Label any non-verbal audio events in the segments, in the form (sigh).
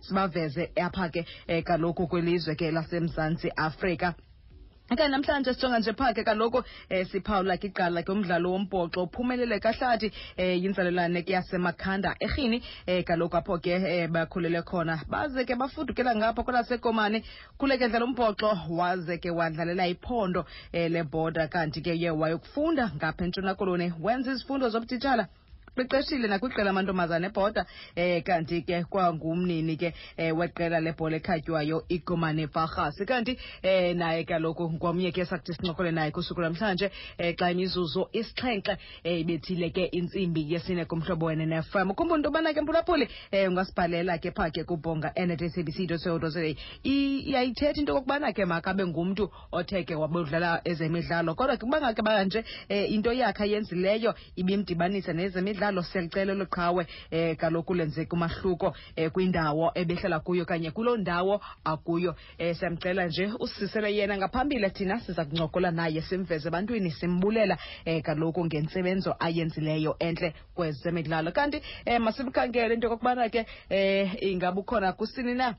sibaveze apha ke eh, kaloku kwelizwe ke lasemzantsi afrika. Ke namhlanje sijonga nje phaa ke kaloku eh, siphawula ke iqala ke umdlalo wombhoxo uphumelele kahlathi eh, yinzalelwane ke yasemakhanda erhini eh, kaloku apho ke um bakhulele khona. Baze ke bafudukela ngapha kwelasekomane khule ke dlala umbhoxo waze ke wadlalela iphondo um leboda kanti ke ye wayokufunda ngapha entshona koloni wenza izifundo zobutitshala qeqeshile nakwiqela amantombazana ebhoda eh kanti ke kwangumnini ke eh, weqela lebhola ekhatywayo igomane farhasi kanti eh naye kaloku ngomnye ke sakuthi sincokole naye kusuku namhlanje eh xa imizuzu isixhenxe eh ibethile ke intsimbi yesine kumhlobo wene nefm kumbe into yobana ke mpulaphuli eh ungasibhalela ke phaa ke kubhonga nsabc.co.za iyayithetha into yokokubana ke makabe ngumntu othe ke wabudlala ezemidlalo kodwa ke kuba ngake banje eh, into yakhe ayenzileyo ibimdibanisa nezemidlalo siyacela loqhawe eh kaloku lenzeka umahluko eh kwindawo ebehlala kuyo kanye kuloo ndawo akuyo. Um siyamcela nje usisele yena ngaphambili thina siza kuncokola naye simveze ebantwini simbulela um kaloku ngentsebenzo ayenzileyo entle kwezemidlalo. Kanti um masimkhangele into yokokubana ke um ingabukhona kusini na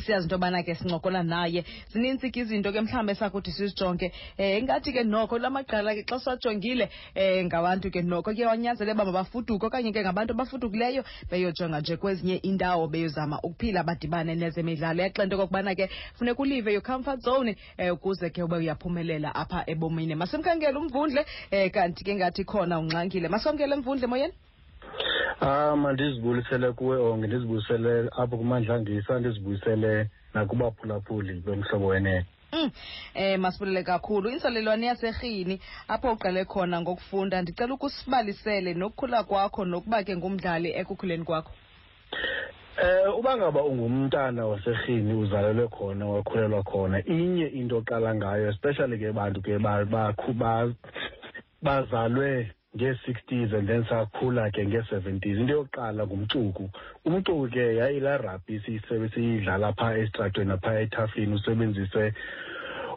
siyazi into yobana ke sincokola naye. Zinintsi ke izinto ke mhlawumbi esakuthi sizijonge. Eh ingathi ke noko la maqala ke xa siwajongile eh ngabantu ke noko ke wanyanzele uba mabafuduke okanye ke ngabantu abafudukileyo beyojonga nje kwezinye indawo beyozama ukuphila badibane nezemidlalo. Yaxela into okokubana ke funeka ulive your comfort zone um ukuze ke ube uyaphumelela apha ebomini. Masimkhangele umvundle um kanti ke ngathi khona unxangile masongele mvundle moyeni Ah mandizibulisele kuwe onke ndizibulisele apho kumandla ngisa ndizibuyisele nakubaphulaphuli bomhlobo wenene Mm. Eh masibulele kakhulu insalelwane yaserhini apho uqale khona ngokufunda ndicela ukusibalisele nokukhula kwakho nokuba ke ngumdlali ekukhuleni kwakho. Eh uba ngaba ungumntana waserhini uzalelwe khona wakhulelwa khona inye into oqala ngayo especially ke bantu ke bazalwe ngee-sixties and then sakhula ke ngee-seventies into yokuqala ngumcuku. Umcuku ke yayila rugby siyidlala phaa esitratweni naphaa ethafini usebenzise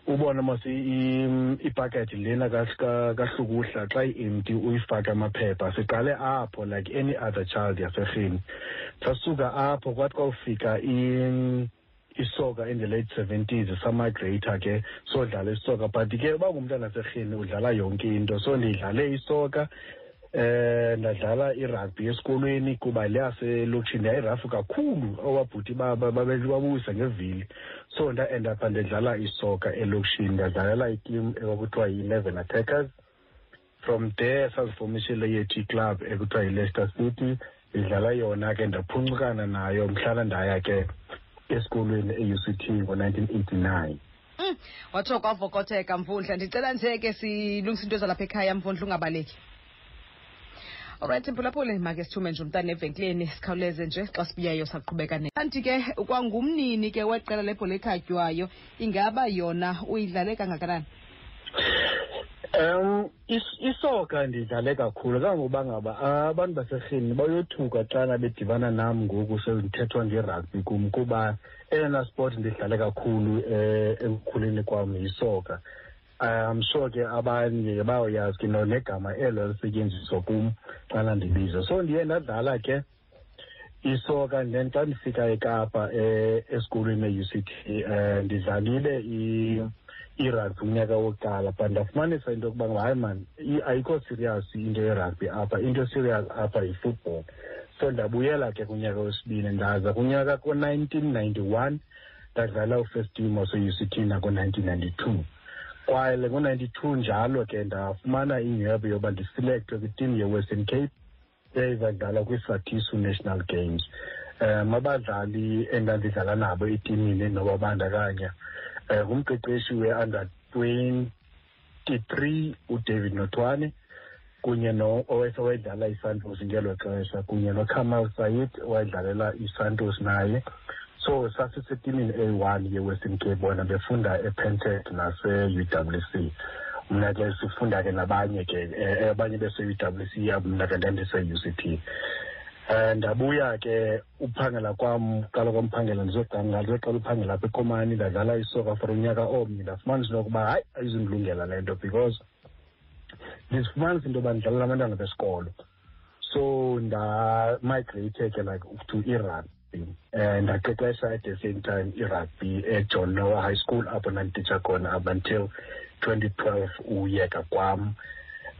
ubona mos ibhakethi lena kahlukuhla xa i-empty uyifake amaphepha. Siqale apho like any other child yaserhini sasuka apho kwathi kwawufika isoka in the late seventies samigrata ke sodlala isoka but ke uba ngumntana serhini udlala yonke into. So ndidlale isoka eh ndadlala irugby esikolweni kuba leyaselokishini yayirafu kakhulu owabhuti babewabuyisa ngevili. So nda-endapha ndidlala isoka elokishini ndadlalela itim ekuthiwa yi-eleven attackers. From there sazifomishile yethu iclub ekuthiwa yi-leicester city. Ndidlala yona ke ndaphuncukana nayo mhlala ndaya ke. Esikolweni e-UCT ngo-1989 Mm, watsho kwavokotheka mvundla ndicela nje ke silungisa into zalapha ekhaya mvundla ungabaleki. Alright mphulaphuli make sithume nje umntana evenkileni sikhawuleze nje xa sibuyayo saqhubeka kanti ke kwangumnini ke weqela lebhola ekhatywayo ingaba yona uyidlale kangakanani? Um is- isoka ndidlale kakhulu. Kangoba ngaba abantu baserhini bayothuka xana bedibana nam ngoku sendithethwa ngerugby kum kuba eyona sport ndidlale kakhulu um ekukhuleni kwam yisoka. I'm sure ke abanye bayoyazi ke negama elo lisetyenziswa kum xana ndibiza. So ndiye ndadlala ke isoka then xa ndifika ekapa um esikolweni e-UCT um ndidlalile irugby unyaka wokuqala but ndafumanisa into yokuba hayi man ayikho serious into yerugby apha. Into serious apha yifootball. So ndabuyela ke kunyaka wesibini ndaza kunyaka ko-nineteen ninety-one ndadlala ufirst team wase-UCT nako-nineteen ninety-two. Kwaye ngo-ninety-two njalo ke ndafumana inyhwebo yoba ndiselekthwe kwitim ye-western cape eyayizadlala kwiSathisu National Games. Um abadlali endandidlala nabo etimini nobabandakanya um ngumqeqeshi we-under twenty-three udavid notwane kunye owayedlala isantos ngelo xesha kunye nokamal sayid owayedlalela isantos naye. So sasisetimini eyi-one ye-western cape bona befunda epentec nase-u w c. Mna ke sifunda ke nabanye ke eh, abanye bese-u w c mna ke ndandise-u c t um ndabuya ke uphangela kwam qala kwamphangela ndizoqala uphangela apha ekomani ndadlala isoka for unyaka omnye. Ndafumanisa into yokuba hayi ayizundilungela le nto because ndizifumanisa into yoba ndidlalela abantwana besikolo. So ndamigrate ke like to irugby. Um ndaqeqesha at the same time irugby ejohn noah high school apho ndandititsha khona up until twenty twelve uyeka kwam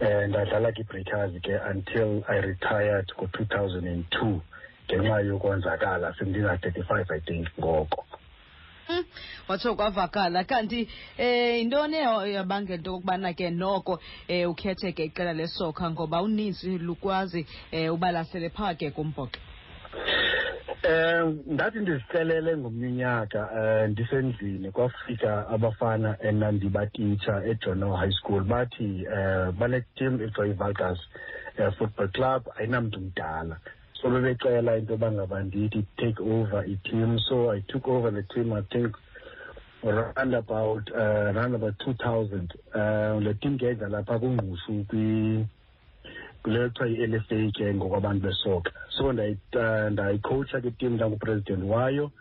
ndadlala kwi-breakers ke until i retired ngo-two thousand and two ngenxa yokonzakala sendina-thirty-five i think ngoko. Mm, watsho kwavakala kanti eh yintoni yabangela into yokokubana ke noko eh ukhetheke iqela lesoka ngoba uninzi lukwazi eh ubalasele phaa ke kumbhoxo um ndathi ndizicelele ngomnyaka um ndisendlini kwafika abafana enandibatitsha ejono high school. Bathi um bale team ekuthiwa ivalgas um football club ayinamntu mdala. So bebecela into yoba ngaba ndithi take over i-team so i took over the team i think around about uh, around about two thousand. Um le team ke idlala phaa kungqushu kwi kule kuthiwa yi-l f a ke ngokwabantu besoka. So ndayicoacha ke team ndangupresident wayo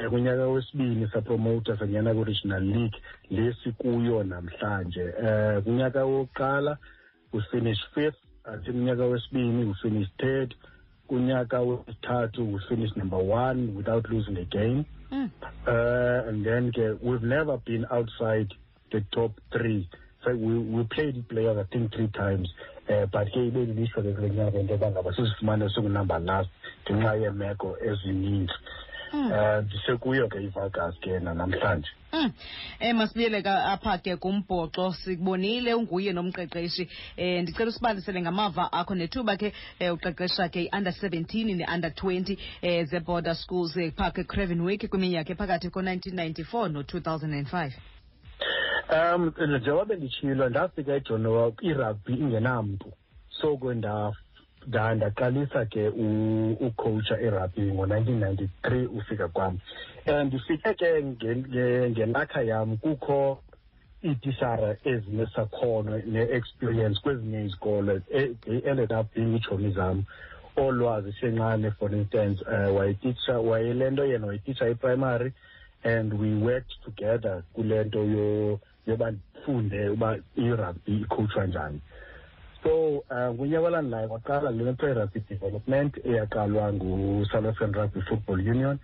um kunyaka wesibini sapromota sangena kwi-regional league. Le sikuyo namhlanje um kunyaka wokuqala we finish fifth athi kunyaka wesibini we finish third kunyaka wesithathu we finish number one without losing a game. Mm. uh, and then ke we've never been outside the top three. So we, we played players i think three times. um but ke ibe lilishwa ke kule nyaka into yoba ngaba sizifumane sokunumber last ngenxa yeemeko ezininzi. Hmm. Eh, um ndisekuyo ke ivagas ke nanamhlanje um hmm. eh, masibuyele apha ke kumbhoxo sikubonile unguye nomqeqeshi. Um ndicela usibalisele ngamava akho nethuba ke um uqeqesha ke i-under seventeen ne-under twenty um ze-border schools phaa ke craven week kwiminyaka ephakathi ko-nineteen ninety four no-two thousand and five. Um njengoba nditshilo ndafika ejonowa irugby ingenamntu so ke nda nda- ndaqalisa ke u- ucoacha irugby ngo-nineteen ninety-three ufika kwam. Um ndifike ke nge- nge- ngelakha yam kukho iitishara ezinesakhono ne-experience kwezinye izikolo e- they ended up being iitshomi zam. Olwazi senxane for instance um wayetitsha wayele nto yena wayetitsha iprimary and we worked together kule nto yo- yoba ndifunde uba irugby ikhowutshwa njani. So um kunyaka olandelayo kwaqala le nto i-rugby development eyaqalwa ngu-south african rugby football union.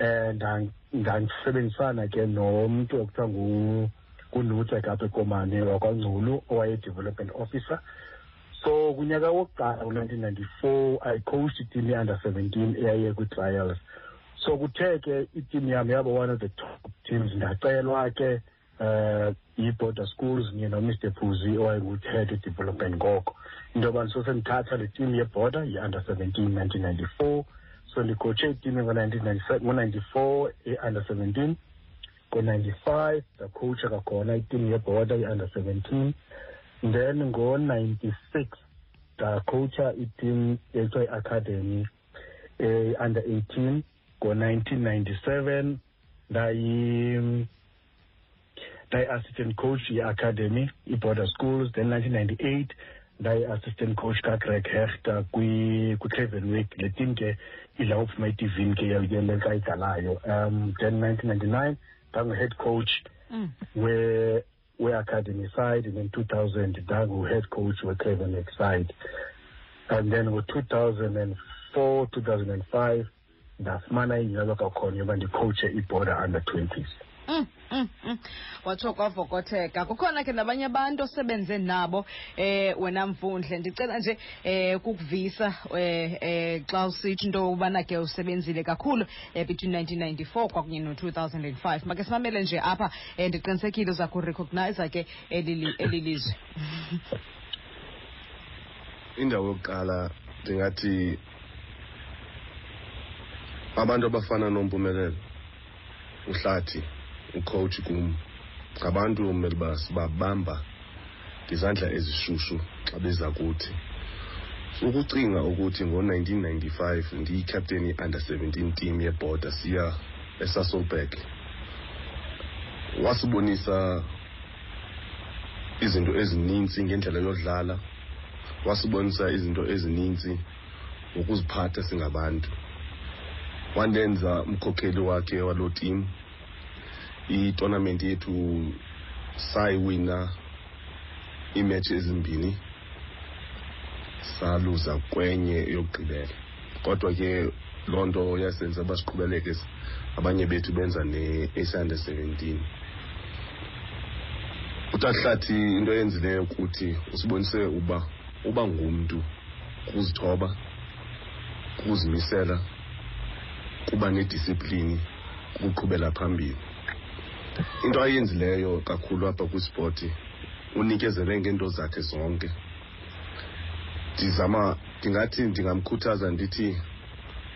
Um ndandisebenzisana ke nomntu ekuthiwa ngu- ngunutsek apha ekomane wakwangculu owaye-development officer. So kunyaka wokuqala ngo-nineteen ninety-four i coached iteam ye-under seventeen eyayiye kwi-trials. So kuthe ke iteam yam yaba one of the top teams ndacelwa ke Uh, i-border schools kunye nomistephuzi owayenguthetha i-development ngoko. Into yobana sosendithatha le team yebhoda yi-under seventeen nineteen ninety-four. So ngo-94 under 17 ngo-95 ndakhowutsha kwakhona itim yebhoda i-under 17 then ngo-96 ndakhowutsha itim ekuthiwa i-academy under 18 ngo-1997 ndayi ndayi-assistant coach ye-academy i-border schools then nineteen ninety-eight ndayi-assistant coach kagreg hegter kwi-cravenwick le team ke idla ngokuphuma etivini ke yale kayidlalayo um then nineteen ninety-nine ndangu-head coach mm. we we-academy side and then 2000 ndangu-head coach we-cravenwick side. And then ngo-2004 2005 ndafumana inyalo kwakhona yoba ndicoache iborder under 20s Mm, watsho kwavokotheka kukhona ke nabanye abantu osebenze nabo eh wena mvundle ndicela nje eh kukuvisa eh eh xa usithi into yobana ke usebenzile kakhulu eh between 1994 kwakunye no-2005 make simamele nje apha eh ndiqinisekile uza kurecogniza ke eli lizwe. Indawo yokuqala ndingathi abantu abafana nompumelelo uhlathi ucoach kum. Abantu kumele uba sibabamba ngezandla ezishushu xa beza kuthi. Ukucinga ukuthi ngo-1995 ndiyi-captain i-under 17 team yebhoda siya esasolburg wasibonisa izinto ezininzi ngendlela yodlala. Wasibonisa izinto ezininzi ngokuziphatha singabantu. Wandenza umkhokheli wakhe waloo team i-tournament yethu sayiwina iimetshi ezimbini saluza kwenye yokugqibela. Kodwa ke loo nto yasenza basiqhubeleke abanye bethu benza ne-under seventeen. Utahlathi into eyenzileyo kuthi usibonise uba uba ngumntu kuzithoba kuzimisela kuba nedisiplini kuqhubela phambili into ayenzileyo kakhulu apha kwispoti unikezele ngeento zakhe zonke. Ndizama ndingathi ndingamkhuthaza ndithi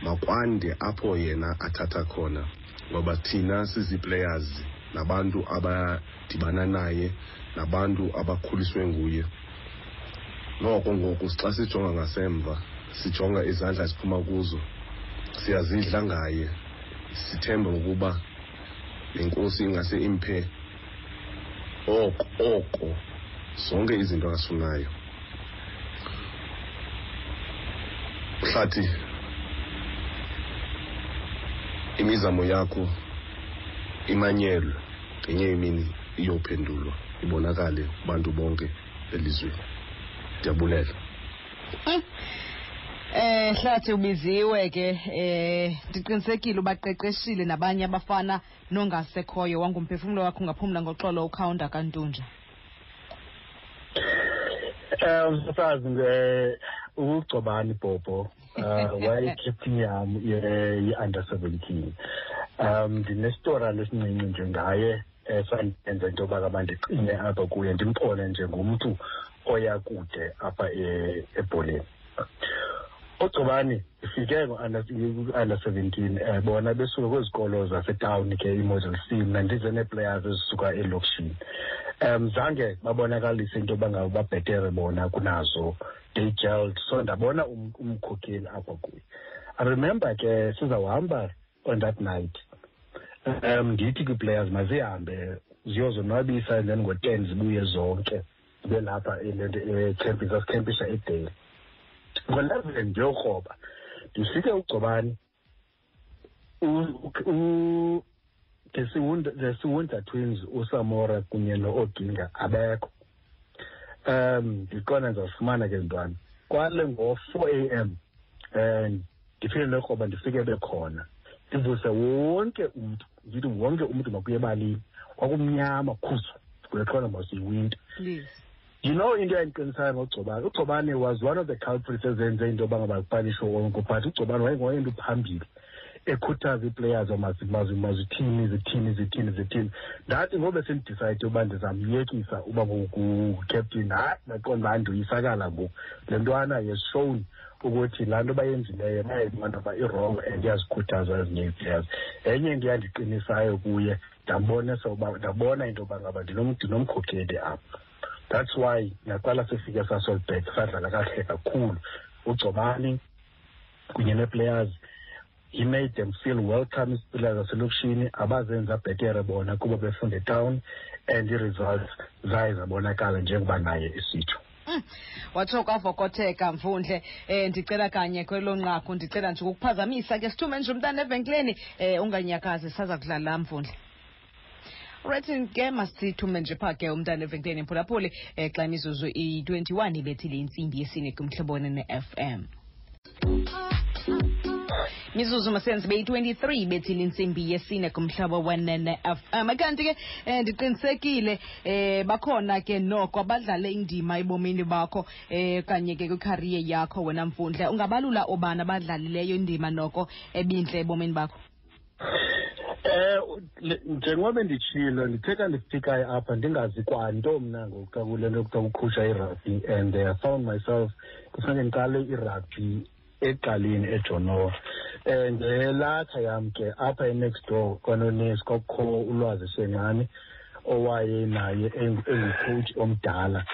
makwande apho yena athatha khona ngoba thina sizii-players nabantu abadibana naye nabantu abakhuliswe nguye. Noko ngoku xa sijonga ngasemva sijonga izandla siphuma kuzo siyazidla ngaye sithemba ukuba lenkosi ingase imphe oko oko zonke izinto asifunayo hlathi imizamo yakho imanyelwe ngenye imini iyophendulwa ibonakale kubantu bonke elizweni. Ndiyabulela. Eh hlathi ubiziwe ke eh ndiqinisekile ubaqeqeshile nabanye abafana nongasekhoyo wangumphefumlo wakho ungaphumla ngoxolo ukhawunda kantunja Um sasazi nge ugcobani ibhobho uh wayecaptain yam ye-under seventeen um ndinestorana esincinci njengaye esandenza into yoba kaba ndiqine apha kuye ndimqone njengomntu oya kude apha e- ebholeni ugcobani ifike ngo-under seventeen um bona besuke kwezikolo zasetawuni ke i-model c mna ndize nee-players ezisuka elokishini. Um zange babonakalise into yoba ngabo babhetere bona kunazo they gelled so ndabona um- umkhokheli apha kuye. I remember ke sizawuhamba on that night. Um ndithi kwii-players mazihambe ziyozonwabisa and then ngo-ten zibuye zonke zibe lapha ecamping sasikhempisha edale mandazile nje ukroba ndisike ugcobane the siwunda twins usamora kunye no-odinga abekho. Um ndiqona ndizawufumana ke ntwana. Kwale ngo-four a m um ndiphinde nekroba ndifike bekhona ndivuse wonke umntu ndithi wonke umntu makuye ebalini kwakumnyama khuzo kuleqona masiyiwinta you know into eyandiqinisayo ngogcobane ugcobane was one of the culprits ezenze into yoba ngaba kupalishe wonke but ugcobane wayengoyento phambili ekhuthaza ii-players mazithini zithini zithini zithini. Ndathi ngobe sendidicayide uba ndizamyekisa uba ngucaptain hayi ndaqonda uba ndoyisakala ngoku. Le ntwana yes shown ukuthi laa nto bayenzileyo bayayibona uba irong and iyazikhuthaza ezinye ii-players. Enye into yandiqinisayo kuye ndabona into yoba ngaba ndinom- ndinomkhokheli apha that's why naqala sifike sasolbek sadlala kahle kakhulu. Ugcobani kunye nee-players he made them feel welcome isipila zaselokishini abazenza bhetere bona kuba befunde etown and ii-results zaye zabonakala njengoba naye esitsho Mm. watsho kwavokotheka mfundle eh ndicela kanye kwelo nqaku ndicela nje ukukuphazamisa ke sithume nje umntana evenkileni eh unganyakazi saza kudlala mfundle right ke masithume nje phaa ke umntana evenkileni ephulaphuli um xa imizuzu i-21 ibethile intsimbi yesine kumhlobone ne-fm mizuzu masenzi beyi-23 bethile intsimbi yesine kumhlaba wenene-fm kanti ke um ndiqinisekile um bakhona ke noko abadlale indima ebomini bakho um kanye ke kwikhariye yakho wena mfundle ungabalula obana abadlalileyo indima noko ebintle ebomini bakho Eh le- njengoba nditshilo ndithetha ndifikayo apha ndingazi kwanto mna ngoku xa kule nto kuthiwa kukhusha irugby and I found myself kufuneke ndiqale irugby ekuqaleni ejonowa and ngelakha yam ke apha enext door kwanonesi kwakukho ulwazi sengcane owaye naye engu- engucoach omdala.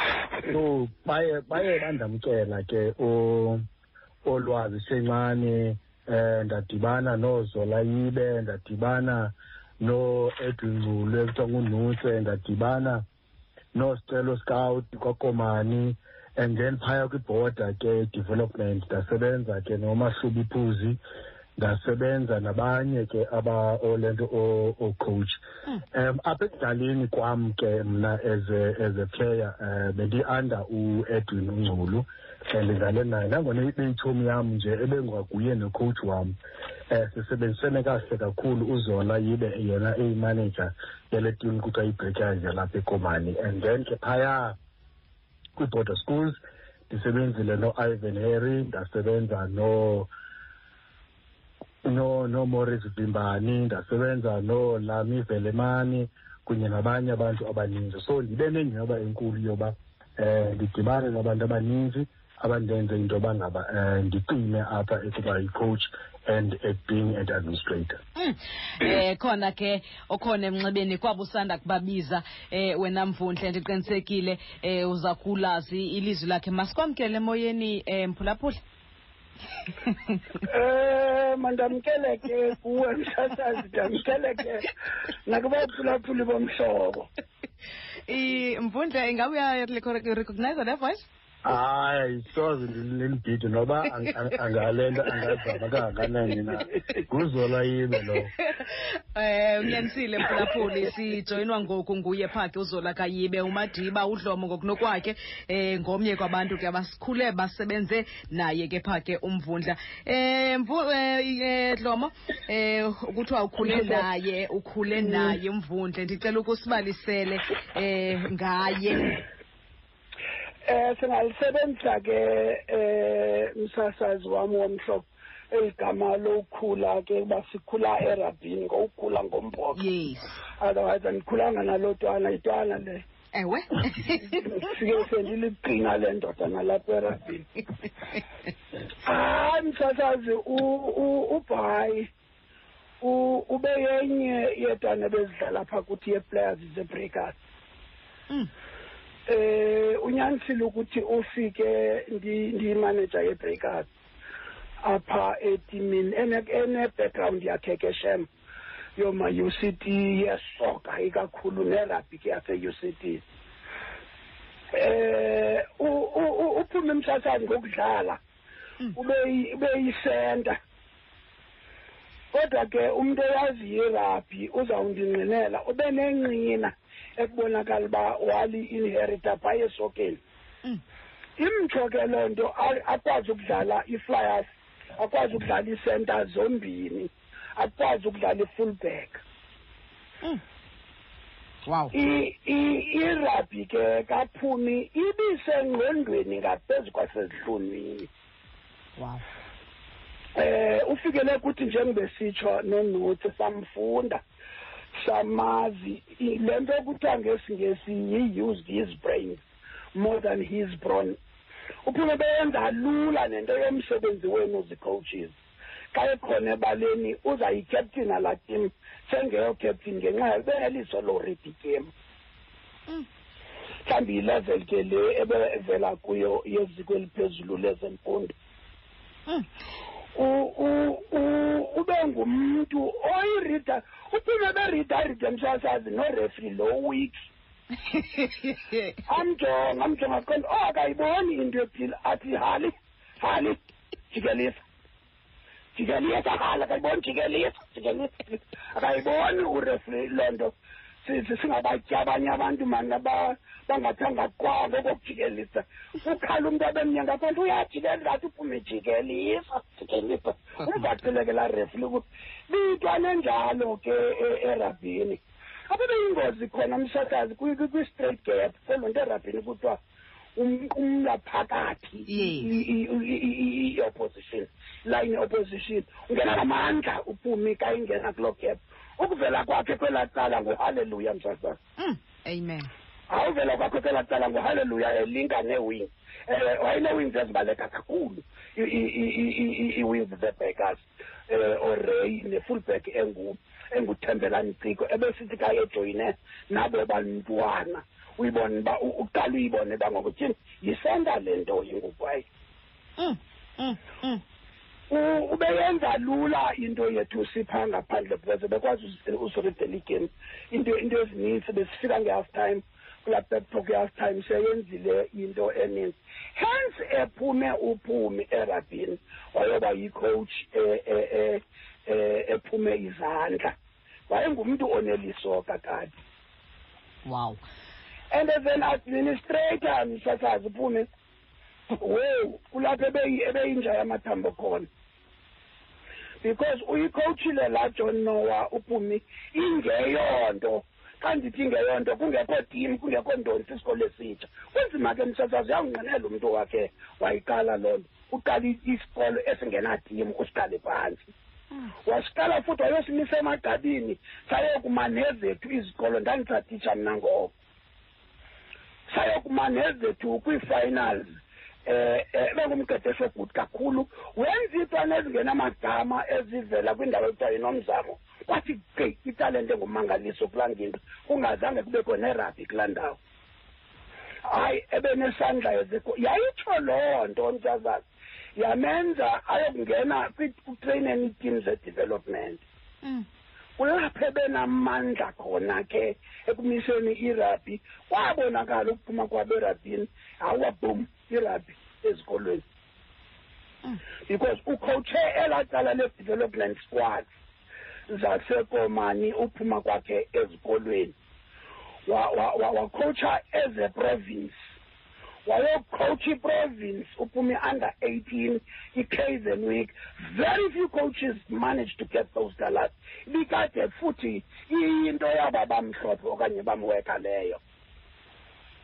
So baye baye bandamcela ke o- olwazi sencane eh ndadibana nozola yibe ndadibana no-edwin ngculu ekuthiwa ngunutse ndadibana no-stelo scout kwakomani. And then phaya kwibhoda ke development ndasebenza ke nomahlubi phuzi. Ndasebenza nabanye ke aba olento ocoach um apha ekudaleni kwam ke mna as a as a player um bendi-under uedwin ungculu ndidlale naye. Nangona ibeyitshomi yam nje ebengaguye nocoach wam um sisebenzisene kahle kakhulu uzola yibe yena eyimanager yale tim kuthiwa ibreakers yalapha ekomani. And then ke phaya kwii-border schools ndisebenzile no-ivan harry ndasebenza no no no Vimbani ndasebenza no Lami Velemani kunye nabanye abantu abaninzi. So ndibe nenyhweba enkulu yoba eh ndidibane nabantu abaninzi abandenze into yoba ngaba um apha ekuba yi-coach and at being an administrator. Eh khona ke okhona emnxebeni kwabusanda kubabiza eh wena mvundle ndiqinisekile eh uza kulazi ilizwi lakhe. Masikwamkele emoyeni eh mphulaphula um mandamkeleke kuwe msasazi ndamkeleke nakubaphulaphuli bomhlobo (laughs) mvundla ingabe uyarecognize le voice? Hayi soze ndilibhide noba ang- ang- angalento angazama kangakanani na. Nguzola yibe lo. Eh unyanisile mphulaphuli sijoyinwa ngoku nguye phakhe uzola kayibe umadiba udlomo ngokunokwakhe. Eh ngomnye kwabantu ke abasikhule basebenze naye ke phakhe umvundla. Eh mvu eh, eh, dlomo eh ukuthiwa ukhule naye ukhule naye umvundle ndicela ukusibalisele eh ngaye. Eh singalisebenzisa ke eh umsasazi wami womhlobo eligama lokukhula ke kuba sikhula erabhini ngokukhula ngombhoxo yes. Otherwise andikhulanga nalotwana itwana le. Ewe. Sike sendiliqina le ndoda nalapha erabhini hayi msasazi u- u- ubhayi u- ube yenye yetwana bezidlala phaa kuthi ye-players ze-breakers Mm. Eh unyanisile ukuthi ufike ndi- ndiyimanager ye-breakers apha etimini ene ene background yakhe ke shem yoma UCT yesoka ikakhulu nerugby ke yase UCT eh u- u- u- uphume emsasani ngokudlala Mm. ube yi- ube yisenta kodwa ke umuntu oyaziyo irugby uzawundinqinela ube nenqina ekubonakala uba wali-inherita phaya esokeni Mm. imtsho ke loo nto a- akwazi ukudlala i-flyers akwazi ukudlala iisenta zombini akwazi ukudlala i-fullback Mm. wow. I- i- irabhi ke kaphumi ibisengqondweni ngaphezu kwasezihlunwini wow. Eh ufikele kuthi njengebesitsho nonothi samfunda. Samazi. Le nto ekuthiwa ngesingesi he used his brain more than his brawn. Uphume beyenza lula nento yomsebenzi wenu zi-coaches xa ekhona ebaleni uzayicaptina laa tim sengeyocaptain ngenxa beneliso loredi game Mm. mhlawumbi yilevel ke le ebevela kuyo yeziko eliphezulu lezemfundo. Mm. Ube ngumntu oyirida uphume beridaride msasazi norefri lo week. (laughs) Amjonga amjonga aqonda oh akayiboni into ethile athi hali hali jikelisa jikelisa hali akayiboni jikelisa jikelisa akayiboni urefri loo nto singabatya abanye abantu mani aba- bangathanga kwa ngokokujikelisa ukhala umntu abemnyanga phanti uyajikelisa athi uphume jikelisa jikelisa. Umvaqileke laa refli ukuthi bintwana enjalo ke e- erabhini apha beyingozi khona msakazi kwi- kwi- kwi-straight gap. Kwelo nto erabhini kuthiwa umnqumla phakathi Yes. i- i- i- i- i-opposition line opposition. Ungena ngamandla uphumi ka ingena kuloo gap. Ukuvela kwakhe kwelaa cala nguhalleluya msasazi Mm. amen. Awuvela kwakho kwelaa cala nguhalleluya elinka nee-wings um wayenee-wings ezibaleka kakhulu i- i- i- i- i- ii-wings zebhekers um orey ne-fullback engu enguthembelani ciko ebesithi ka ejoyine nabo bantwana uyibone uba u- uqala uyibone uba ngokuthini yisenta le nto yingubhayi Mm. Mm. Mm. U- ubeyenza lula into yethu sipha ngaphandle because bekwazi usi- usiridela igame into into ezininzi besifika nge-half time kulaa backtalk yastime seyenzile into eninzi hence ephume uphumi erabhini wayoba yicoach e- e- e- ephume izandla. Wayengumntu onelisoka kade wow. And as an administrator msasazi uphume wew kulapho ebeyi- ebeyinja yamathambo khona. Because uyikhowutshile laa john noah uphumi ingeyonto. Xa ndithi ingeyonto kungekho tim kungekho ndonsi isikolo esitsha kunzima ke msasazi uyawungqinela umntu wakhe. Wayiqala loo nto. Uqala i- isikolo esingenatim usiqale phantsi wasiqala futhi wayosimisa emagqabini. Sayokuma nezethu izikolo. Ndandisatitsha mna ngoko. Sayokuma nezethu kwii-finals. Eh eh bengumqeqeshi obhuti kakhulu. Wenza iintwana ezingenamagama ezivela kwindawo ekuthiwa yinomzamo. Kwathi gqi italente engumangaliso kulaa ngingqi kungazange kubekho nerabhi kulaa ndawo. Hayi ebenesandla eziko yayitsho loo nto msazazi yamenza ayokungena kutraining iiteam ze-development Mm. kulapho ebenamandla khona ke ekumiseni irabhi kwabonakala ukuphuma kwabo erabhini hawa bum irabhi ezikolweni. Mm. because ucoache elaa cala le-development squad. Zasekomani uphuma kwakhe ezikolweni. Wa- wa- wa- wacoacha as a province. Wayocoach iprovince uphuma i-under 18 i-kaizen week. Very few coaches managed to get those dollars ibikade futhi iyinto yaba bamhlophe okanye bamweka leyo.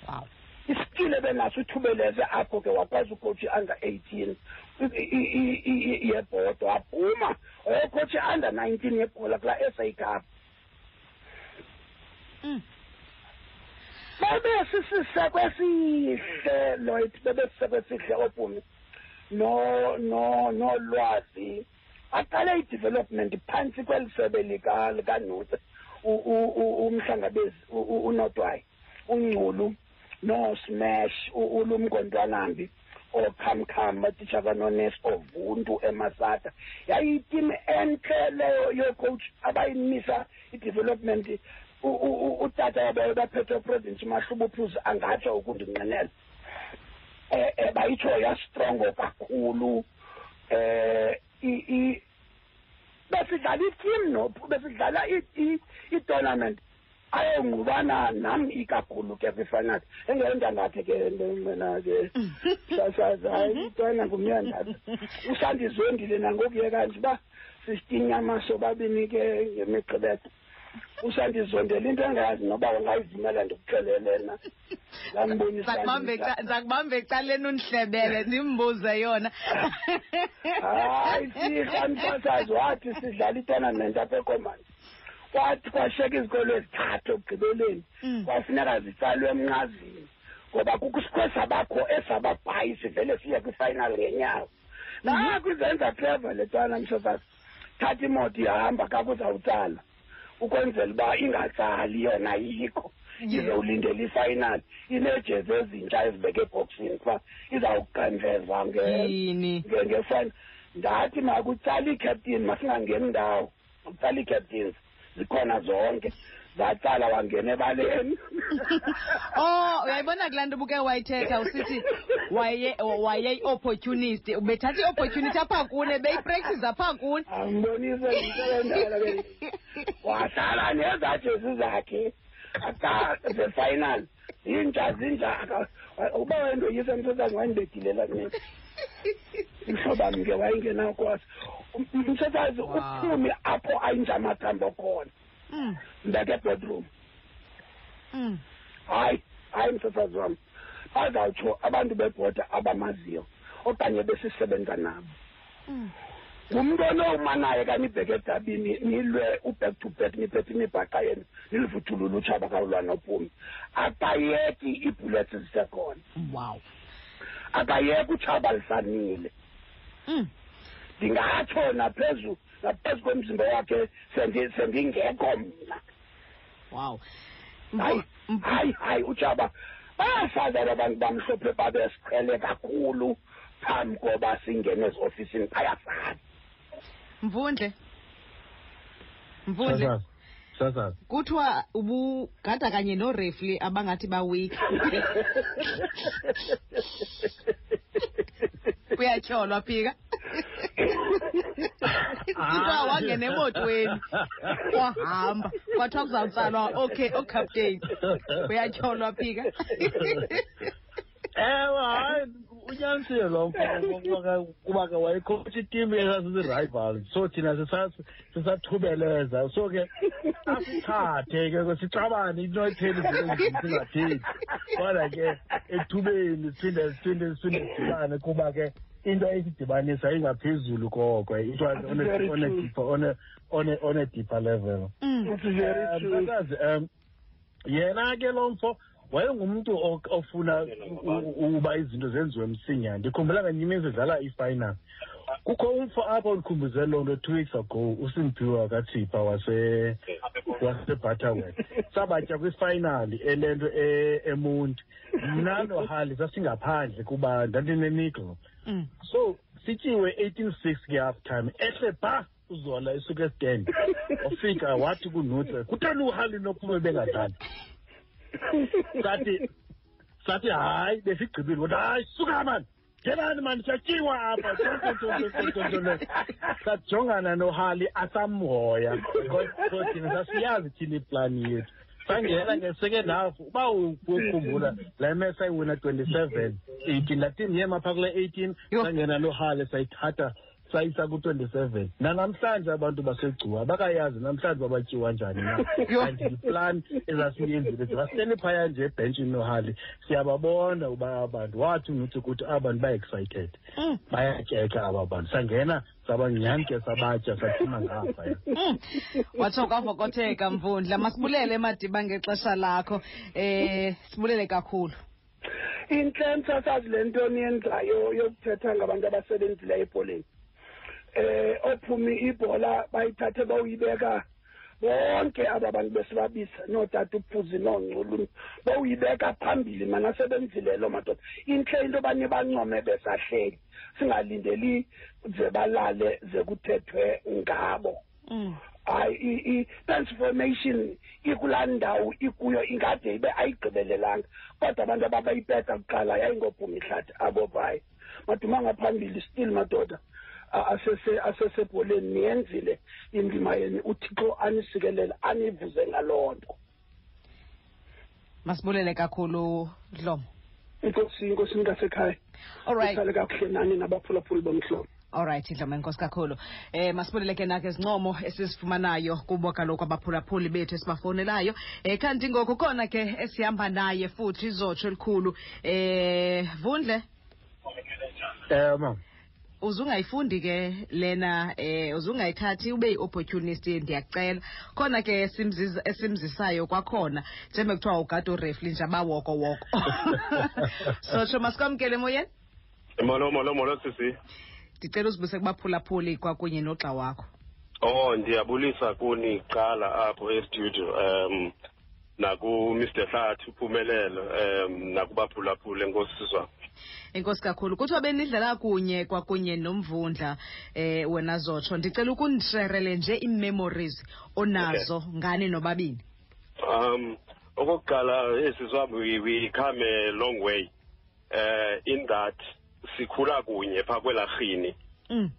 Wow. Isikile benaso ithubeleze apho ke wakwazi ucoach i-under 18 yebhodo waphuma wayocoach i-under 19 yebhola kulaa sa cup Mm. bebe sisiseko esihle lloyd bebe siseko esihle ophumi no no nolwazi aqale i-development phantsi kweli sebe lika likanutse u- u- u- umhlangabezi u- u- unodwayi ungculu no-smash u- ulumkontwanambi okhamkham batitsha kanones ovuntu emasata. Yayitim entle leyo yocoach abayimisa i-development. U- u- u- utata wabo baphethe province mahlubo phuzi angatsho ukundinqinela. Eh eh, bayitsho yastrongo kakhulu. Eh i- i- besidlala itim no besidlala i- i- i-tournament. Ayongqubana nam ikakhulu ke kwifinal engeyondandathe ke mna ke sasazi hayi itwana ngumnyandatha usandizondile nangokuye kanje uba sisitinyama sobabini ke ngemigqibelo. Usandizondela into engayazi noba ungayivumela ndikuxelele na ngambonisa zakubamba ecaleni undihlebele ndimbuze yona. Hayi sihla msasazi wathi sidlala itonament apha ekomani kwathi kwashiyeka izikolo ezithathu ekugqibeleni. Mm. kwafuneka zitsalwe emnqazini ngoba kukho sabakho esababhayi sivele siye kwifinal ngenyawo naku izenza clever le twana mshosazi thatha imoto ihamba kakuzawutsala ukwenzela uba ingatsali yona yikho izowulindela ifinal. Inejezi ezintsha ezibeke ebhoksini kuba izawukanveza ngefinal. Ndathi makutsala iicaptain masingangeni ndawo kutsala ii-captains zikhona zonke. Zaqala wangena ebaleni. (laughs) Oh uyayibona kula nto ubuke wayithetha usithi wayeyi-opportunist bethatha i-opportunity apha kune beyipractice apha kune ambonise ndisebendala (laughs) wahlala nezajezi zakhe zefinal zinja zinja. Uba wendoyisa msosangwani bedilela mhlobam ke wayengenakwazi msesazi Wow. uphumi apho ayinja amathambo khona. Mm, mbeke bedroom. Mm. hayi hayi msasazi wam bazawutsho abantu bebhoda abamaziyo okanye besisebenza nabo. Mm. ngumntu onowumanayo ka nibheke edabini nilwe u-back to back niphethe imibhaqa yenu nilivuthula ulutsha bakawulwa nophumi. Akayeki iibhullets zisekhona. Wow. Akayeki utshaba lisanile Mm. ndingatsho naphezu naphezu komzimba wakhe sendi- sendingekho mna. Wow. Hayi hayi hayi utshaba bayasazi aba bantu bamhlophe babesiqhele kakhulu phambi koba singene eziofisini bayasazi mvundle mvundle Sasazi kuthiwa ubugada kanye norefli abangathi bawiki (laughs) kuyatyholwa phika. Kuthiwa wangena emotweni. Wahamba. Kwathiwa kuzawutsalwa okay ocaptain kuyatyholwa phika. (laughs) Ewe hayi unyanisile lo mfo kuba- kuba ke wayekhotha itimu esasizii-rivals so thina sisa- sisathubeleza so ke asithathe ke sixabane into etheni zinto singathethi kodwa ke ethubeni siphinde siphinde siphinde sidibane kuba ke into esidibanisa ingaphezulu koko it was on a, Very on a true. deeper on a on a on a deeper level Mm. It's very Eh, true. mfakazi um yena ke lo mfo wayengumntu o- ofuna u- u- uba izinto zenziwe msinyana ndikhumbula nganye imini sidlala ifinal? Kukho umfo apho ndikhumbuzele loo nto two weeks ago usimphiwa kathipha wase wasebutterworth. Sabatya kwifinali elento e- emonti. Mna nohali sasingaphandle kuba ndandinenigle Mm. so sityiwe eighteen six ke half time ehle pha uzola esuka estand wafika wathi kunutse kutheni uhali nophume bengadlali? Sathi sathi hayi besigqibile kodwa hayi suka mani ngenani mani siyatyiwa apha tontontontontontonto sajongana nohali asamhoya because thina sasiyazi thina iplani yethu sangena nge-second half uba ukhumbula la match sayiwina twenty-seven eighteen laa team yema phaa kule eighteen Yho. sangena nohali sayithatha sayisa ku-twenty-seven nanamhlanje abantu basegcuwa abakayazi namhlanje babatyiwa njani na. (laughs) Yiplan ezasiyenzile sibahleli phaya nje ebhentshini nohali. Siyababona uba abantu wathi nuthi kuthi aba bantu ba-excited. Mm. bayatyeka aba bantu. Sangena saba ke sabatya saphuma ngaphaya Mm. watsho kwavokotheka mvundla. Masibulele madiba ngexesha lakho. Eh sibulele kakhulu. Intle msasazi le nto niyenzayo yokuthetha ngabantu abasebenzileyo ebholeni eh ophumi ibhola bayithathe bawuyibeka. Bonke aba bantu besibabisa nootata uphuzi noongculuni bawuyibeka phambili mana sebenzile loo madoda. Intle into yoba nibancome besahleli singalindeli ze balale ze kuthethwe ngabo. Mm. hayi i-transformation ikulaa ndawo ikuyo ingade ibe ayigqibelelanga kodwa abantu ababayipeta kuqala yayingophuma ihlathi abo vayo maduma ngaphambili still madoda. asese- asesebholeni niyenzile indima yenu uthixo anisikelela anivuze ngaloo nto. Masibulele kakhulu dlomo. Inkosi inkosi nikasekhaya alright uhlale kakuhle nani nabaphulaphuli bomhlobo alright dlomo enkosi kakhulu. Eh masibulele ke nake izincomo esizifumanayo kubo kaloku abaphulaphuli bethu esibafowunelayo eh kanti ngoku khona ke esihamba naye futhi izotsho elikhulu eh vundle? Um mama uzungayifundi ke lena eh uzungayithathi ube yi-opportunist ndiyacela. Khona ke esimzisayo kwakhona njengbe kuthiwa ugade urefli nje abawokowoko (laughs) sotsho masikwamkele emoyeni molo molo molo sisi. Ndicela uzibuse kubaphulaphuli kwakunye nogxa wakho. Oh ndiyabulisa kuni kuqala apho estudio um naku-mr hlathi uphumelelo um nakubaphulaphula enkosiswa enkosi kakhulu. Kuthiwa benidlala kunye kwakunye nomvundla eh wena zotsho ndicela ukundisherele nje ii-memories onazo ngani nobabini? Um okokuqala esiswa we, we come a long way uh, in that sikhula kunye phaa kwelarhini mm.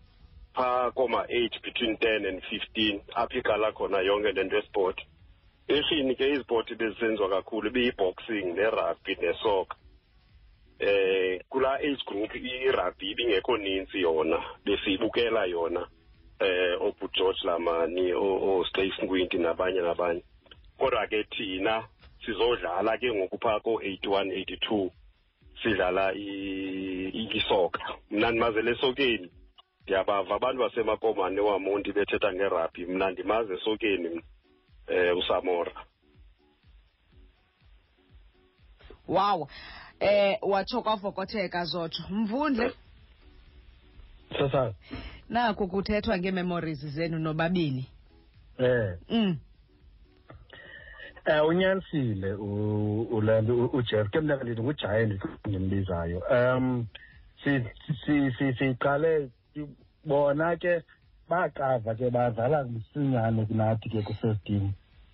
phaa koma-age between ten and fifteen apho iqala khona yonke le nto esport. Erhini ke izipoti bezisenziwa kakhulu ibiyi-boxing nerugby nesoka eh kula age group irugby ibingekho ninzi yona besiyibukela yona eh obu George Lamani o-Stace Nkwinti nabanye nabanye. Kodwa ke thina sizodlala ke ngoku phaa ko-81 82 sidlala isoka mna ndimazele esokeni ndiyabava. Abantu basemakomane wamonti bethetha ngerabhi mna ndimazi esokeni mna. Eh usamora wow. Eh watsho kwavokotheka zotsho. Mvundle? Sasa. Naku kuthethwa ngeememories zenu nobabini. Eh. Mm. eh unyanisile ulandu ujeff ke mna ngithi ngujaye ndimbizayo. Um si- si- si- siqale bona ke baqava ke badlala msinyane kunathi ke ku-first team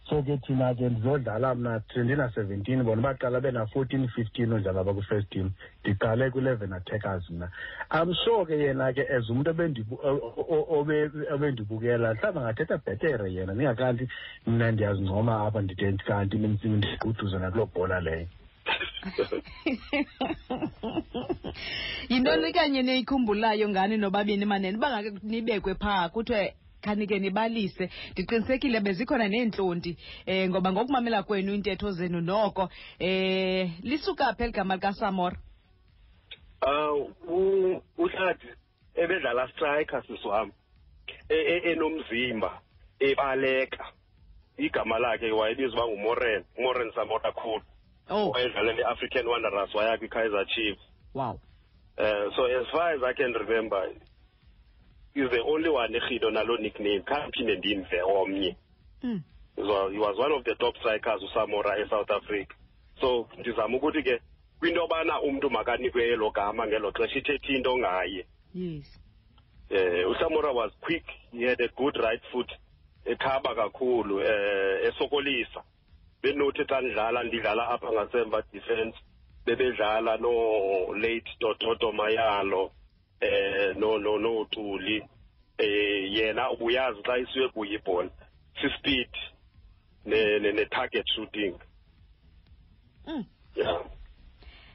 so ke thina ke ndizodlala mna ndina-seventeen bona baqala bena-fourteen fifteen odlala apha kwi-first team ndiqale kwi-eleven attackers mna. I'm sure ke yena ke as umntu obendibu- o- o- obe- obendibukela mhlawumbi angathetha bhetere yena ndingakanti mna ndiyazincoma apha ndide kanti ndiquduze nakuloo bhola leyo. (laughs) yintoni kanye neyikhumbulayo ngani nobabini manene bangake nibekwe phaa kuthiwe khanike nibalise. Ndiqinisekile bezikhona neentlonti eh ngoba ngokumamela kwenu iintetho zenu noko eh lisuka phi eli gama likasamora Uh, uhlathi ebedlala striker sisi e- e- enomzimba ebaleka. Igama lakhe wayebizwa uba ngumoren umoren samora khulu oh wayedlalela i-african wanderers waya kwi-kaizer chiefs wow Uh, so as far as I can remember, he's the only one echido nalo nickname. Can't phinde ndimve omnye. mm. So he was one of the top strikers uSamora eSouth Africa. So ndizama ukuthi ke kwinto yobana umntu makanikwe elo gama ngelo xesha ithethe into ngaye. yes Eh uSamora was quick, he had a good right foot. Ekhaba kakhulu eh esokolisa. Benothi xa ndidlala ndidlala apha ngasemva defense. bebedlala no late Dododo Mayalo eh no no no Tuli eh yena ubuyazi xa isiwe kuye ibhola si speed ne ne, target shooting mm. yeah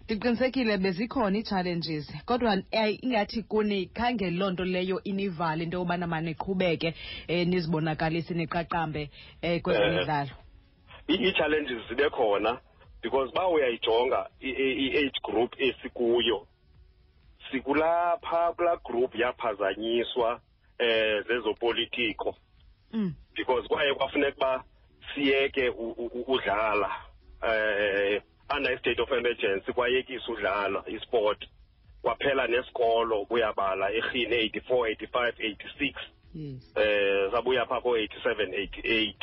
ndiqinisekile bezikhona ii-challenges kodwa eh, ingathi kuni khange loo nto leyo inivale into yobana maniqhubeke um nizibonakalise niqaqambe um kwezemidlalo I- i-challenges zibe khona because uba uyayijonga i-age group esikuyo. Sikulapha kulaa group yaphazanyiswa eh zezopolitiko. Mm. because kwaye kwafuneka uba siyeke udlala eh under i-state of emergency kwayekisa udlala isport. Kwaphela nesikolo kuyabala erhini 84 85 86 yes. Eh sabuya phaa ko-87 88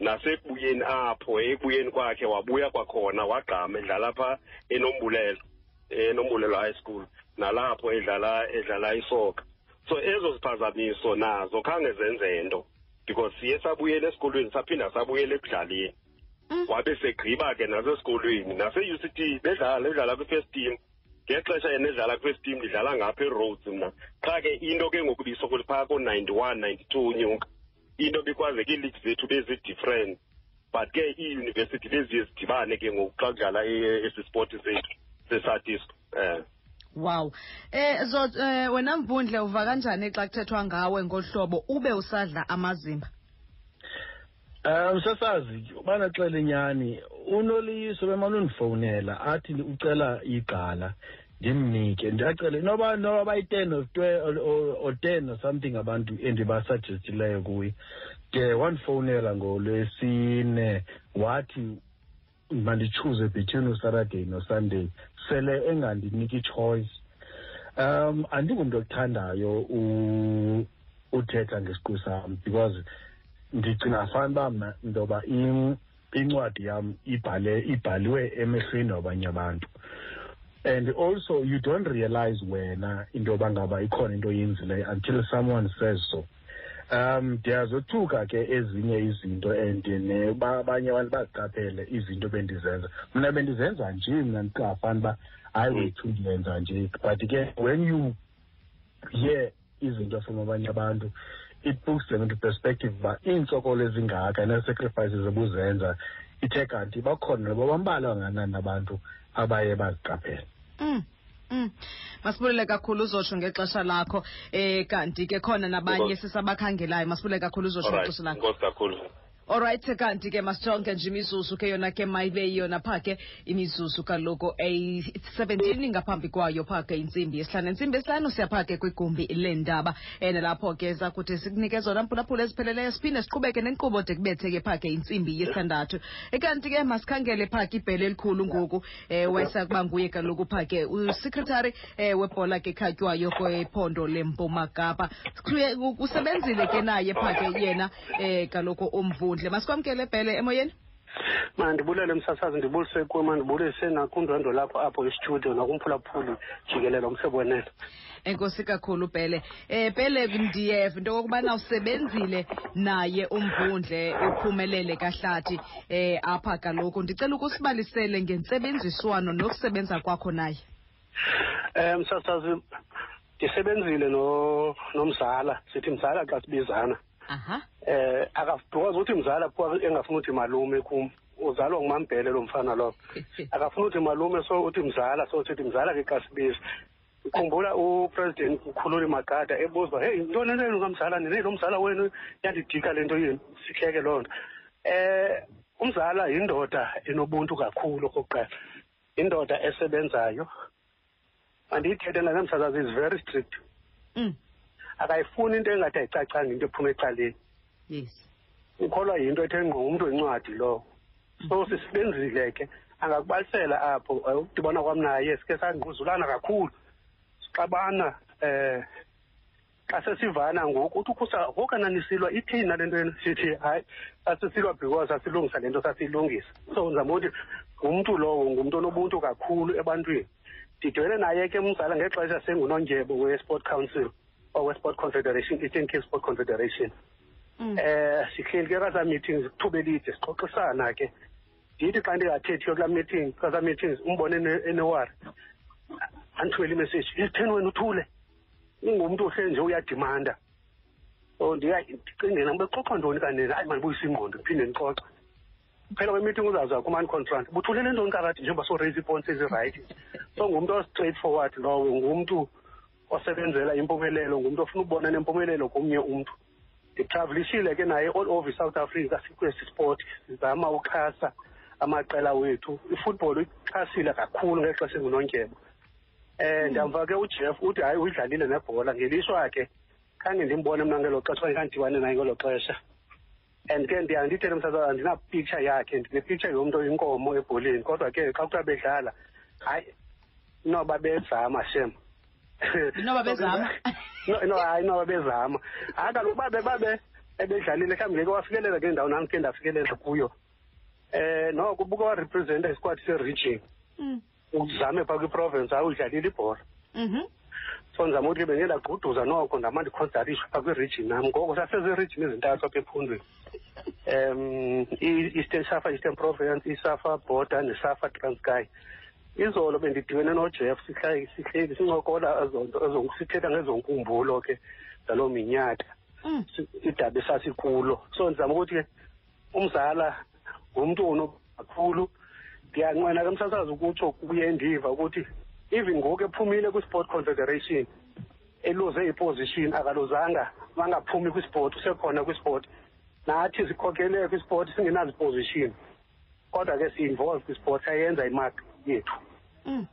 nasekubuyeni apho ekubuyeni kwakhe wabuya kwakhona wagqama edlala pha enombulelo enombulelo high school nalapho edlala edlala isoka so ezo ziphazamiso nazo khange zenze nto because siye sabuyela esikolweni saphinda sabuyela ekudlaleni. Mm. wabe segqiba ke nasesikolweni nase-u c t bedlala edlala kwi-first team. Ngexesha yena edlala kwi-first team ndidlala ngapha eroads mna. Qha ke into ke ngoku bisokoli phaa ko-ninety-one ninety-two unyuka into bekwazi ke leagues zethu bezi-different but ke iiyunivesithi beziye zidibane ke ngoku xa kudlala esi sport sethu sesadisko um wow. Eh zo eh, wena mvundle uva kanjani xa kuthethwa ngawe ngohlobo ube usadla amazimba? Um sesazi ubana xele inyani unoliyiso bemane undifowunela athi ucela igala ndimnike ndiyacela noba noba bayi-ten or twe- or- or- or ten or something abantu endibasuggestileyo kuye ke wandifowunela ngolwesine wathi mandichuze between usaturday nosunday sele engandiniki ichoice um andingumntu okuthandayo u- uthetha ngesiqu sam because ndicinga fanuba mna intoba in- incwadi yam ibhale ibhaliwe emehlweni wabanye abantu. And also you don't realize wena into yoba ngaba ikhona into oyenzileyo until someone says so. Um ndiyazothuka ke ezinye izinto and ne- ba- abanye abantu baziqaphele izinto bendizenza. Mna bendizenza nje mna ndicafana uba hayi wethu ndiyenza nje. But ke when you hear izinto from abanye abantu it puts them into perspective uba iintsokolo ezingaka nee-sacrifices ebuzenza ithe kanti bakhona noba bambalwa kangakanani abantu. Abaye baziqaphele mm. Mm. masibulele kakhulu uzotsho ngexesha lakho eh kanti ke khona nabanye sisabakhangelayo masibulele kakhulu uzotsho ngexesha lakho inkosi kakhulu Alright kanti ke masijonge nje imizuzu ke yona ke mayibe yona pha ke imizuzu kaloku eyi-17 ngaphambi kwayo pha ke intsimbi yesihlanu. Intsimbi yesihlanu siyapha ke kwigumbi leendaba. And lapho ke zakuthi sikunike zona mphulaphula ezipheleleyo siphinde siqhubeke nenkqubo de kubethe ke pha ke intsimbi yesithandathu. Ekanti ke masikhangele pha ke ibhele elikhulu ngoku um wayesakuba nguye kaloku pha ke usekretary um webhola ke ekhatywayo kwephondo lempuma kapa. Usebenzile ke naye pha ke yena um kaloku umvundle masikwamkele ebhele emoyeni? Mandibulele msasazi ndibulise kuwe mandibulise nakundwendwe lakho apho istudio nakumphulaphuli jikelele umsebonele enkosi kakhulu pele eh pele ndiyeva into okokubana usebenzile naye umvundle uphumelele kahlathi eh apha kaloku. Ndicela ukusibalisele ngentsebenziswano nokusebenza kwakho naye. Um msasazi ndisebenzile no nomzala. Sithi mzala xa sibizana. Eh aka because uthi mzala kuwa engafuna uthi malume kum uzalwa ngumambhele lo mfana lo. (laughs) Akafuna uthi malume so uthi mzala so sithi mzala ke xa sibiza ukhumbula upresident ukhululi magada ebuza uba heyi ntoni lenu kamzala nini lo mzala wenu yandidika le nto yenu sihleke loo nto. Eh umzala yindoda enobuntu kakhulu okokuqala. Indoda esebenzayo. Andiyithethe nanamsasazi is very strict. Mm. Akayifuni into engathi ayicacanga into ephuma ecaleni. Yes. Ukholwa yinto ethe ngqo umntu wencwadi lowo so sisebenzile ke. Angakubalisela apho eh, ukudibana kwam naye sike sangquzulana kakhulu. Sixabana eh xa sesivana ngoku uthi ukhusa ngokanaanisilwa ithini nale nto yenu? Sithi hayi sasisilwa because sasilungisa le nto sasiyilungisa. So ndizama ukuthi ngumntu lowo ngumntu onobuntu kakhulu ebantwini. Ndidibene naye ke umzala ngexesha sengunondyebo we-sport council. Or we-sport confederation eastern cape sport confederation. Mm. eh sihleli ke kwazaa meetings ithuba elide sixoxisana ke. Ndithi xa ndingathethiyo kulaa meeting kwazaa meetings umbone ene- enewari. Andithumele imessage isitheni wena uthule? Ungumntu ohle nje uyadimanda. So ndiya- ndicingela ukuba xoxa ntoni kanina? Hayi mandibuyisa ingqondo ndiphinde ndixoxe. Phela kwemeeting uzaza kumani contract. Buthulele ntoni karathi njengoba so-raise ii-points ezirayithi (laughs) so ngumntu o-straight forward lowo ngumntu osebenzela impumelelo ngumntu ofuna ubona nempumelelo komnye umntu. Nditravelishile ke naye all over south africa sikwesi sport sizama uxhasa amaqela wethu. Ifootball uyixhasile kakhulu ngexesha engunondyebo. Um ndiyamva ke ujeff uthi hayi uyidlalile nebhola. Ngelishwa ke khange ndimbone mna ngelo xesha okanye khandidibane naye ngelo xesha. And ke ndiya ndithele msaza andinapicture yakhe ndinepicture yomntu oyinkomo ebholeni. Kodwa ke xa kuthiwa bedlala hayi noba bezama shem Inoba (laughs) bezama? no hayi inoba bezama. Hayi kaloku babe babe ebedlalile mhlawumbi ngeke wafikelela kule ndawo nam ke ndafikelela kuyo. Eh noko ubuke warepresenta isikwadi seregion. Mm. Uzame phaa kwiprovince hayi udlalile ibhola. Mhm. So ndizama ukuthi ke bendiyendagquduza noko ndama ndikhonsarishe phaa kwiregion nam ngoko saseziregion ezintathu apha ephundweni um (laughs) i-eastern safa eastern province isafa border nesafa transkay izolo bendidibene nojeff sihleli sincokola sithetha ngezonkumbulo ke zaloo minyaka. Mm. Idabi esasikulo so ndizama ukuthi ke umzala ngumntu ono kakhulu ndiyanqena ke msasazi ukutsho kuye ndiva ukuthi even ngoku ephumile kwi-sport confederation eluze iposition akaluzanga bangaphumi kwisport usekhona kwisport. Nathi sikhokele kwisport singenaziposition kodwa ke si-involve kwisport sayenza imark yethu. Mm.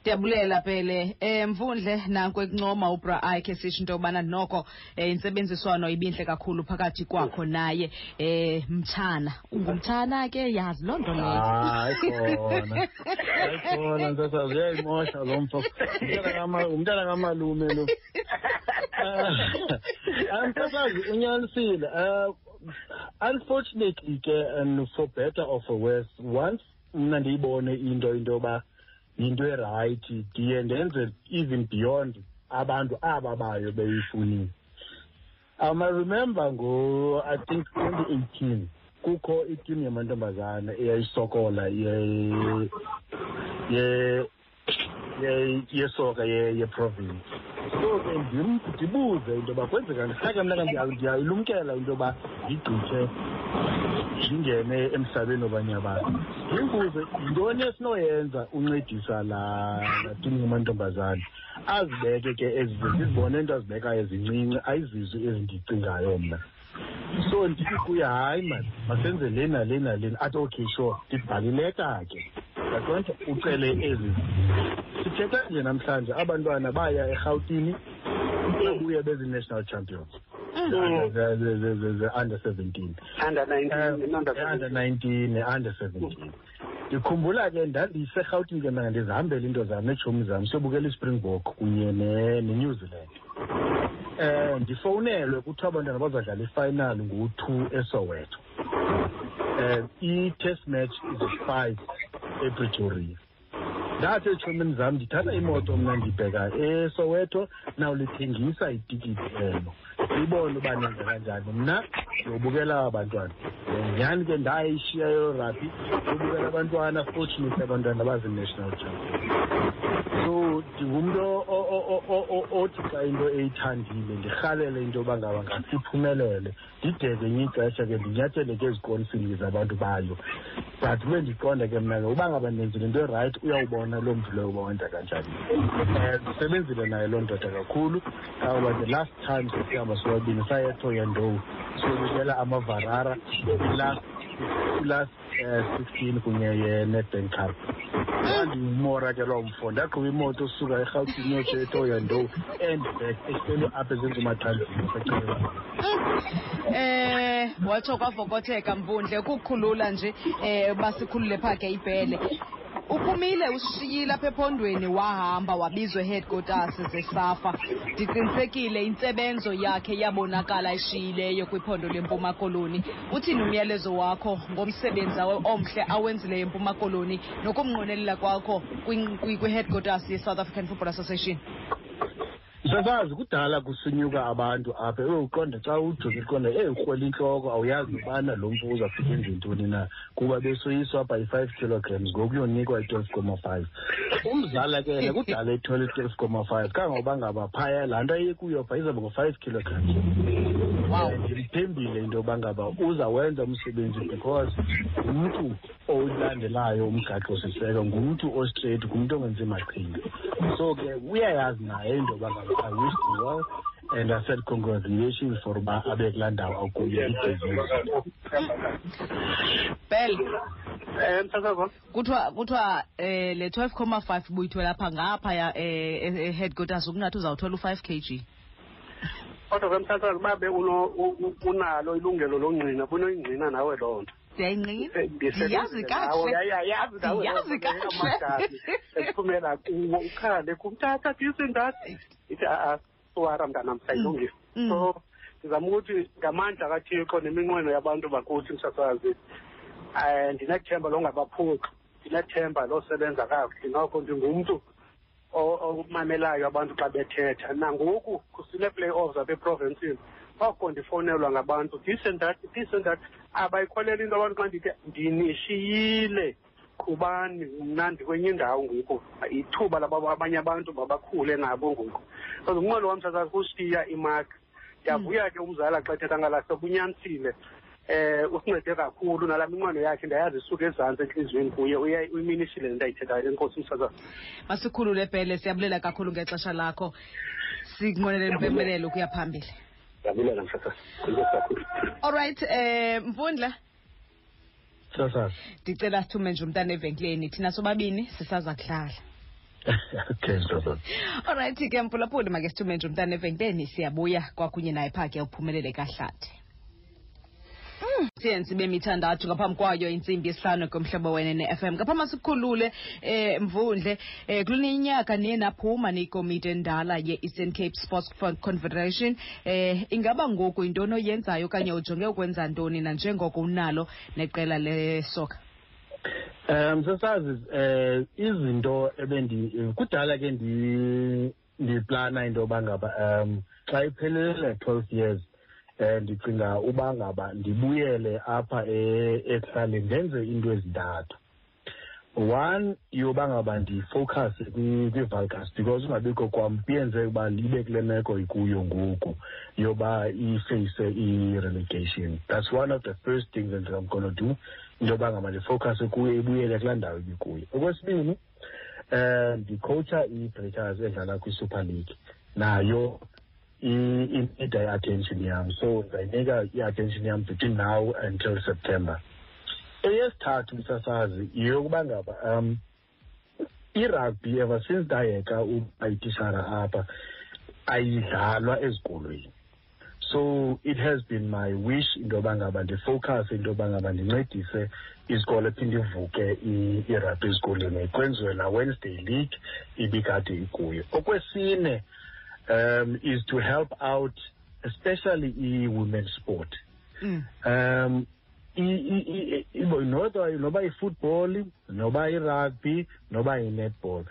Ndiyabulela phele um mvundle nanko ekuncoma ubra akhe sisho into yobana noko um intsebenziswano ibintle kakhulu phakathi kwakho naye um mtshana. Ungumtshana ke yazi loo nto leyo. Hayi (laughs) khona. Hayi khona ntosazi uyayimosha lo mfo. Kamalume lo. Antosazi unyanisile um unfortunately ke and for better or for worse once mna ndiyibone into into yoba yinto erayithi ndiye ndenze even beyond abantu aba bayo beyifunile um i remember ngo i think twenty eighteen kukho itimu yamantombazana eyayisokola ye ye ye yesoka ye yeprovince so ke ndim- ndibuze into yoba kwenzeka ndisake mna ke ndiyayilumkela into yoba ndigqithe ndingene emhlabeni wabanye abantu. Ndimbuze yintoni esinoyenza uncedisa laa laa timu yamantombazana azibeke ke ezi ndizibone into azibekayo ezincinci ayizizwe ezindicingayo mna. So ndithi kuye hayi mani masenze le nale nale athi okay sure ndibhalileka ke. Yaqonta ucele ezi. Sithetha nje namhlanje abantwana baya erhawutini babuye bezi-national champions. Ze-under seventeen. Under nineteen under under nineteen ne-under seventeen. Ndikhumbula ke ndandiserhawutini ke mna ndizihambela into zam neetshomi zam siyobukela ispringbok kunye ne- nenew zealand. Eh ndifowunelwe kuthiwa abantwana bazadlala ifinal ngu-two esoweto. Eh i-test match is five epretoria ndathi etshomini zam ndithatha imoto mna ndibheka esoweto nawulithengisa itikiti elo. Ibone uba nenza kanjani. Mna ndiyobukela abantwana. Nyhani ke ndayishiya yorabhi yobukela abantwana fortunately abantwana bazi-national champion. So ndingumntu o- o- o- o- o- othi xa into eyithandile ndirhalele into yoba ngaba ngathi iphumelele ndide ngenye ixesha ke ndinyathele ke ezikonsini zabantu bayo but ube ndiqonda ke mna ke uba ngaba ndenzile into erayithi uyawubona loo mntu loyo uba wenza kanjani um ndisebenzile naye loo ndoda kakhulu kangoba the last time sesihamba sobabini saya etoyandow siyobukela amavarara ilast plus sixteen eh, kunye eh, ye-nedbank cup ndandimoratelwa mfo ndaqhuba imoto osuka erhawutini yotsho etoyando and back ehlelo apha ezenzumatranzini seceba um eh, watsho kwavokotheka mvundle ukukhulula nje um basikhulule phake ibhele uphumile usishiyile apha ephondweni wahamba wabizwa headquarters zesafa. Ndiqinisekile intsebenzo yakhe yabonakala eshiyileyo kwiphondo lempuma koloni. Uthini umyalezo wakho ngomsebenzi omhle awenzileyo empuma koloni nokumnqwenelela kwakho kwi- kwi- kwi-headquarters ye-south african football association sasazi kudala kusinyuka abantu apha. Ewe uqonda xa ujonge uqonda eyi urhwela intloko awuyazi ubana lo mfu uzafika enze ntoni na. Kuba besoyiswa apha yi-five kilograms ngoku uyonikwa i-twelve comma five. Umzala ke yena kudala ethole i-twelve comma five kangoba ngaba laa nto ayekuyo pha izawuba ngo-five kilograms wow. Ndimthembile into yoba ngaba uzawenza umsebenzi because ngumntu owulandelayo umgaqo-siseko ngumntu ostraight ngumntu ongenzi maqhinga. So ke uyayazi naye into yoba ngaba i wish him well and i said congratulations for uba abe kulaa ndawo akuyo ibhizinisi bel um msasazwa kuthiwa kuthiwa eh le 12.5 buyithwela apha ngaphaya eh eh, eh, headquarters ukunathi uzawuthola u5 kg kodwa ke msasazi babe uno- u- u- unalo ilungelo longqina bunoyingqina nawe loo nto. Ndiyayinqina Eh, ndisebenza ndiyazi nawe, kakuhle ya- ya- yazi nawe loo Ndiyazi nto, kakuhle. amagadi esiphumela kuwo ukhale kumthatha disindathi ithi a-a suwara mntanam sayilungisa Mm. so ndizama ukuthi ngamandla kathixo neminqweno yabantu bakuthi msasazi um ndinethemba longabaphuxi ndinethemba losebenza kakuhle. Noko ndingumntu o- omamelayo abantu xa bethetha. Nangoku kusine-play-offs apha eprovinces oko ndifowunelwa ngabantu. This and that this and that. Into abantu xa ndithi ndinishiyile. Qhubani mna ndikwenye indawo ngoku. Ithuba laba abanye abantu babakhule nabo ngoku. So umnqwelo wam sasazi kushiya imark ndiyavuya ke umzala xa ethetha ngalahle bunyanisile eh usincede kakhulu nalaa minqweno yakhe ndayazi isuka ezantsi entliziyweni kuye. Uya- uyiminishile le nto ayithethayo enkosi umsasazi masikhulule bhele siyabulela kakhulu ngexesha lakho. Sinqwenele impembelelo ukuya phambili. Ndiyabulela msasazi kakhulu. All right eh mfundla? Sasa ndicela sithume nje umntana evenkileni. Thina sobabini sisaza kudlala. Okay sasazi alright ke mphulaphuli make sithume nje umntana evenkileni. Siyabuya kwakunye naye phaa ke uphumelele kahlathi siyenzi bemithandathu ngaphambi kwayo intsimbi yesihlanu komhlobo wene ne-fm ngaphambi sikhulule eh mvundle eh kulini inyaka niye naphuma niyikomiti endala ye-eastern cape sports confederation. Eh ingaba ngoku yintoni oyenzayo okanye ujonge ukwenza ntoni nanjengoko unalo neqela lesoka Um sesazi eh izinto ebendi kudala ke ndi ndiplana into yoba ngaba um xa iphelele twelve years eh ndicinga uba ngaba ndibuyele apha e- ekuhlaleni ndenze into ezintathu. One yoba ngaba ndifocuse kwi- kwi-valcus because ungabikho kwam kuyenze uba libe kule meko ikuyo ngoku yoba ifeyise i-relegation. That's one of the first things that i'm gonna do into yoba ngaba ndifocuse kuyo ibuyele kulaa ndawo ibikuyo. Okwesibini um ndicoacha i-breakers edlala kwi-super league. Nayo i- inida i-attention yam so ndizayinika i-attention yam between now until september eyesithathu msasazi yiyokuba ngaba um irugby ever since ndayeka uba yitishara apha ayidlalwa ezikolweni so it has been my wish into yoba ngaba ndifocuse into yoba ngaba ndincedise isikolo ephinde ivuke i- irugby ezikolweni kwenziwe la wednesday league ibikade ikuyo okwesine um is to help out especially i-women's sport. Mm. um i- i- i- ibo- noba noba i-football noba i-rugby noba i-netball.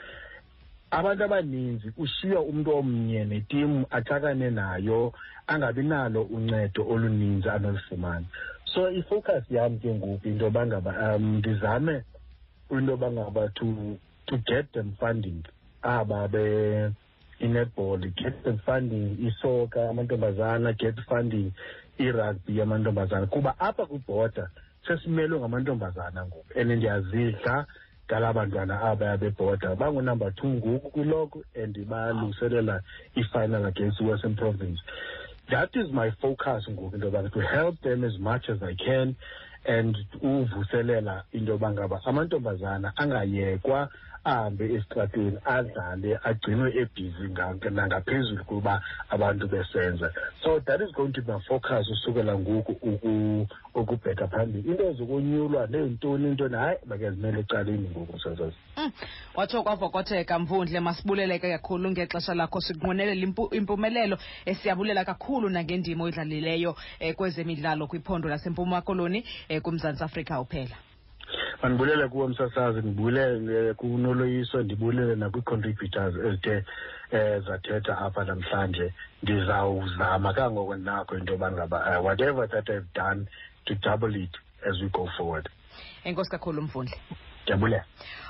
Abantu abaninzi ushiywa umntu omnye netimu axakane nayo angabi nalo uncedo oluninzi anolufumana so ifocus yam ke ngoku into yoba ngaba um ndizame into yoba ngaba to to get them funding aba be i-netball get them funding isoka amantombazana get funding i-rugby yamantombazana. Kuba apha kwibhoda sesimelwe ngamantombazana ngoku and ndiyazidla ngala bantwana aba bebhoda bangunumber two ngoku kwiloko and balungiselela i-final against western province. That is my focus ngoku into yoba to help them as much as i can and uvuselela into yoba ngaba amantombazana angayekwa ahambe esitratweni adlale agcinwe ebhizi nangaphezulu kuba abantu besenza. So that is going to be focus usukela ngoku ukubheka phambili. Into zokonyulwa neentoni intoni hayi bake zimele ecaleni ngoku sasazi. Mm. watsho kwavokotheka mvundle masibuleleke kakhulu ngexesha lakho. Sikunqwenelela impumelelo esiyabulela siyabulela kakhulu nangendima oyidlalileyo eh, kwezemidlalo kwiphondo lasempuma koloni eh, kumzantsi afrika uphela mandibulele kuwo msasazi ndibulele kunoloyiso ndibulele nakwi-contributors ezithe um zathetha apha namhlanje. Ndizawuzama kangoko nakho into yoba ngaba uh, whatever that i've done to double it as we go forward. Enkosi kakhulu mvundle ndiyabulela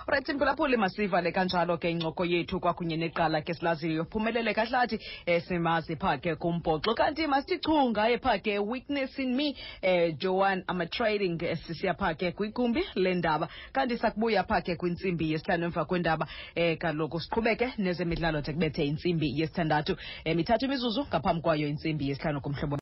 Alright mphulaphuli masivale kanjalo ke incoko yethu kwakunye neqala ke silaziyo. Phumelele kahlathi eh, simazi ke kumbhoxo kanti masithi chu ngaye pha ke weakness in me eh, Joan ama trading eh, sisiya pha ke kwigumbi lendaba kanti sakubuya pha ke kwintsimbi yesihlanu emva kwendaba eh, kaloku siqhubeke nezemidlalo de kubethe intsimbi yesithandathu. Eh, mithathu imizuzu ngaphambi kwayo intsimbi yesihlanu kumhlobo